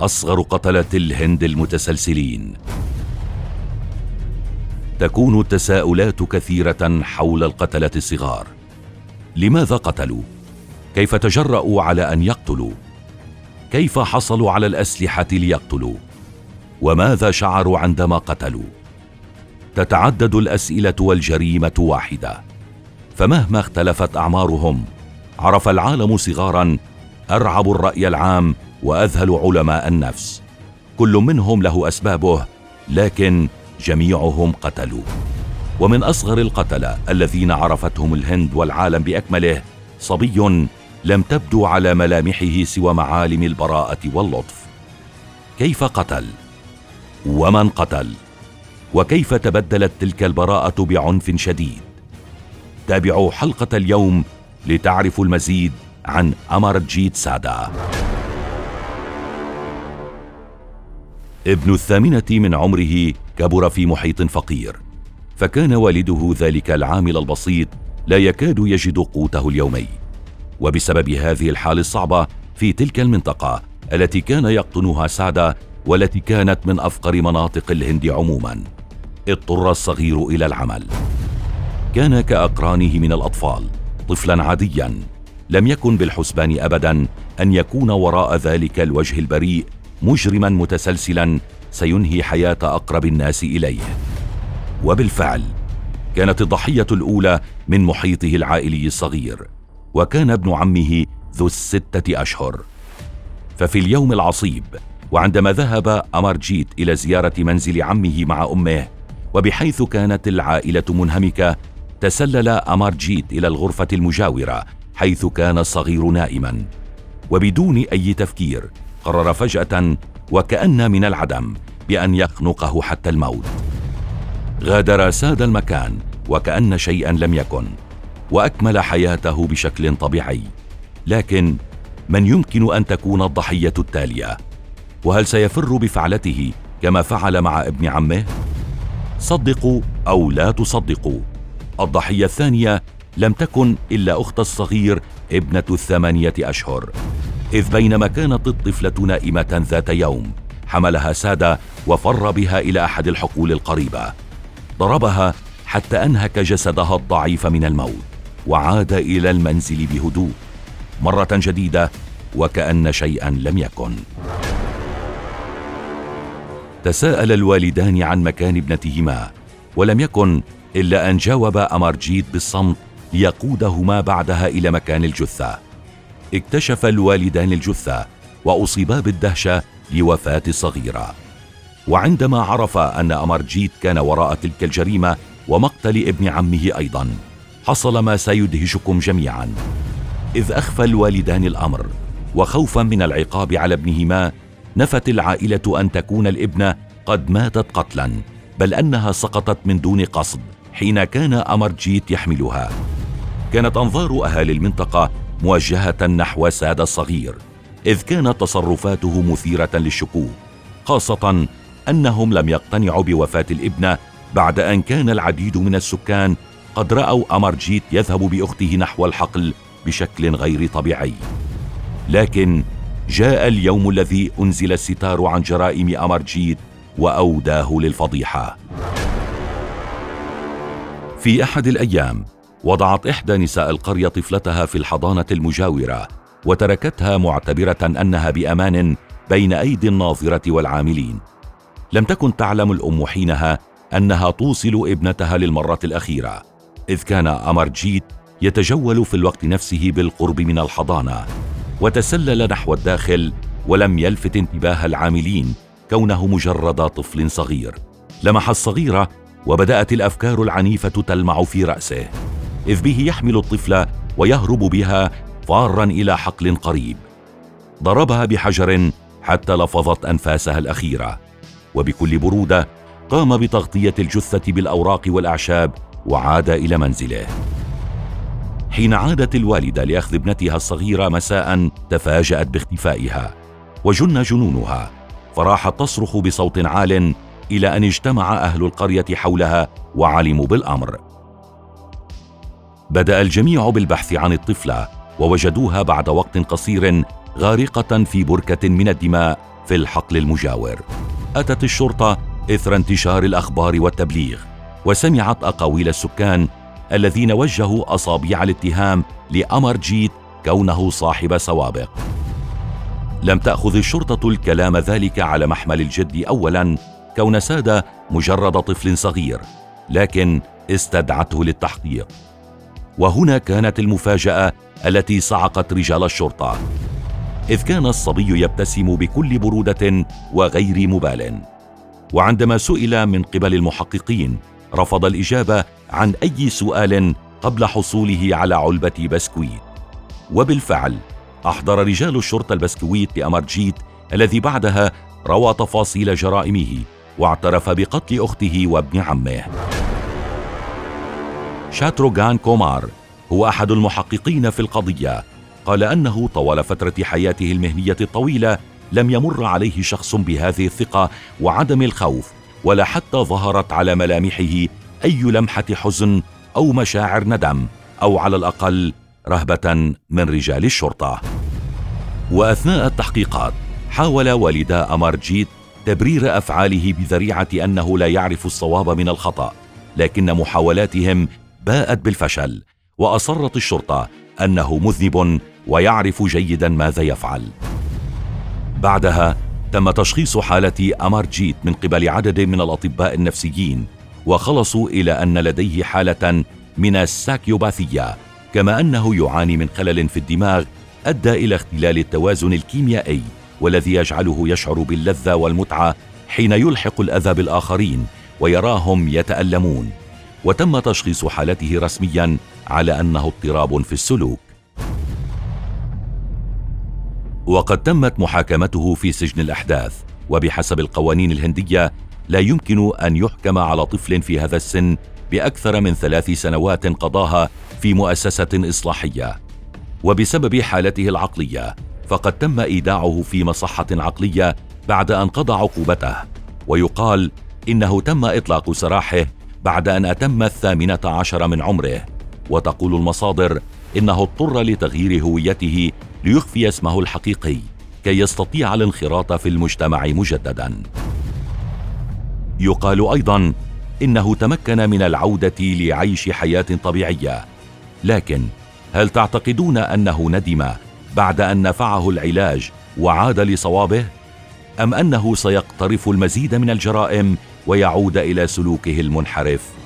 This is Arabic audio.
أصغر قتلة الهند المتسلسلين. تكون التساؤلات كثيرة حول القتلة الصغار. لماذا قتلوا؟ كيف تجرأوا على أن يقتلوا؟ كيف حصلوا على الأسلحة ليقتلوا؟ وماذا شعروا عندما قتلوا؟ تتعدد الأسئلة والجريمة واحدة. فمهما اختلفت أعمارهم عرف العالم صغارا أرعب الرأي العام وأذهل علماء النفس. كل منهم له أسبابه لكن جميعهم قتلوا ومن أصغر القتله الذين عرفتهم الهند والعالم بأكمله صبي لم تبدو على ملامحه سوى معالم البراءة واللطف. كيف قتل؟ ومن قتل؟ وكيف تبدلت تلك البراءة بعنف شديد؟ تابعوا حلقة اليوم لتعرفوا المزيد عن أمرجيت سادا ابن الثامنة من عمره كبر في محيط فقير فكان والده ذلك العامل البسيط لا يكاد يجد قوته اليومي. وبسبب هذه الحال الصعبة في تلك المنطقة التي كان يقطنها سعده والتي كانت من أفقر مناطق الهند عموما اضطر الصغير إلى العمل. كان كأقرانه من الأطفال طفلا عاديا لم يكن بالحسبان ابدا أن يكون وراء ذلك الوجه البريء مجرما متسلسلا سينهي حياة أقرب الناس إليه. وبالفعل كانت الضحية الأولى من محيطه العائلي الصغير وكان ابن عمه ذو الستة أشهر. ففي اليوم العصيب وعندما ذهب أمرجيت إلى زيارة منزل عمه مع أمه وبحيث كانت العائلة منهمكة تسلل أمرجيت إلى الغرفة المجاورة حيث كان الصغير نائما. وبدون أي تفكير قرر فجأة وكأن من العدم بأن يخنقه حتى الموت. غادر ساد المكان وكأن شيئا لم يكن وأكمل حياته بشكل طبيعي. لكن من يمكن أن تكون الضحية التالية؟ وهل سيفر بفعلته كما فعل مع ابن عمه؟ صدقوا أو لا تصدقوا. الضحية الثانية لم تكن إلا أخت الصغير ابنة الثمانية أشهر. إذ بينما كانت الطفلة نائمة ذات يوم حملها سادة وفر بها إلى أحد الحقول القريبة. ضربها حتى أنهك جسدها الضعيف من الموت وعاد إلى المنزل بهدوء مرة جديدة وكأن شيئا لم يكن. تساءل الوالدان عن مكان ابنتهما ولم يكن إلا أن جاوب أمرجيت بالصمت ليقودهما بعدها إلى مكان الجثة. اكتشف الوالدان الجثة واصيبا بالدهشة لوفاة الصغيره وعندما عرف أن أمرجيت كان وراء تلك الجريمة ومقتل ابن عمه أيضا حصل ما سيدهشكم جميعا. إذ أخفى الوالدان الأمر وخوفا من العقاب على ابنهما نفت العائلة أن تكون الابنة قد ماتت قتلا بل أنها سقطت من دون قصد حين كان أمرجيت يحملها. كانت أنظار أهالي المنطقة موجهه نحو ساد الصغير إذ كانت تصرفاته مثيرة للشكوك خاصة أنهم لم يقتنعوا بوفاة الابنه بعد أن كان العديد من السكان قد رأوا أمرجيت يذهب بأخته نحو الحقل بشكل غير طبيعي. لكن جاء اليوم الذي أنزل الستار عن جرائم أمرجيت وأوداه للفضيحة. في أحد الأيام وضعت إحدى نساء القرية طفلتها في الحضانة المجاورة وتركتها معتبرة أنها بأمان بين أيدي الناظرة والعاملين. لم تكن تعلم الأم حينها أنها توصل ابنتها للمرة الأخيرة إذ كان امرجيت يتجول في الوقت نفسه بالقرب من الحضانة وتسلل نحو الداخل ولم يلفت انتباه العاملين كونه مجرد طفل صغير. لمح الصغيرة وبدأت الأفكار العنيفة تلمع في رأسه. إذ به يحمل الطفل ويهرب بها فارا إلى حقل قريب. ضربها بحجر حتى لفظت أنفاسها الأخيرة. وبكل برودة قام بتغطية الجثة بالأوراق والأعشاب وعاد إلى منزله. حين عادت الوالدة لأخذ ابنتها الصغيرة مساء تفاجأت باختفائها. وجن جنونها. فراحت تصرخ بصوت عال إلى أن اجتمع أهل القرية حولها وعلموا بالأمر. بدأ الجميع بالبحث عن الطفلة ووجدوها بعد وقت قصير غارقة في بركة من الدماء في الحقل المجاور. أتت الشرطة إثر انتشار الأخبار والتبليغ وسمعت أقاويل السكان الذين وجهوا اصابيع الاتهام لامر جيت كونه صاحب سوابق. لم تأخذ الشرطة الكلام ذلك على محمل الجد اولا كونسا ده مجرد طفل صغير لكن استدعته للتحقيق. وهنا كانت المفاجأة التي صعقت رجال الشرطة. إذ كان الصبي يبتسم بكل برودة وغير مبال. وعندما سئل من قبل المحققين رفض الإجابة عن أي سؤال قبل حصوله على علبة بسكويت. وبالفعل أحضر رجال الشرطة البسكويت لأمرجيت الذي بعدها روى تفاصيل جرائمه واعترف بقتل أخته وابن عمه. شاتروغان كومار هو أحد المحققين في القضية. قال أنه طوال فترة حياته المهنية الطويلة لم يمر عليه شخص بهذه الثقة وعدم الخوف ولا حتى ظهرت على ملامحه أي لمحة حزن أو مشاعر ندم أو على الأقل رهبة من رجال الشرطة. وأثناء التحقيقات حاول والدا أمارجيت تبرير أفعاله بذريعة أنه لا يعرف الصواب من الخطأ لكن محاولاتهم باءت بالفشل وأصرت الشرطة أنه مذنب ويعرف جيدا ماذا يفعل. بعدها تم تشخيص حالة أمارجيت من قبل عدد من الأطباء النفسيين وخلصوا إلى أن لديه حالة من الساكيوباثية كما أنه يعاني من خلل في الدماغ أدى إلى اختلال التوازن الكيميائي والذي يجعله يشعر باللذة والمتعة حين يلحق الأذى بالآخرين ويراهم يتألمون. وتم تشخيص حالته رسميا على أنه اضطراب في السلوك. وقد تمت محاكمته في سجن الأحداث وبحسب القوانين الهندية لا يمكن أن يحكم على طفل في هذا السن بأكثر من ثلاث سنوات قضاها في مؤسسة إصلاحية. وبسبب حالته العقلية فقد تم إيداعه في مصحة عقلية بعد أن قضى عقوبته ويقال إنه تم إطلاق سراحه بعد أن أتم الثامنة عشر من عمره. وتقول المصادر إنه اضطر لتغيير هويته ليخفي اسمه الحقيقي كي يستطيع الانخراط في المجتمع مجددا. يقال أيضا إنه تمكن من العودة لعيش حياة طبيعية. لكن هل تعتقدون أنه ندم بعد أن نفعه العلاج وعاد لصوابه؟ أم أنه سيقترف المزيد من الجرائم ويعود إلى سلوكه المنحرف.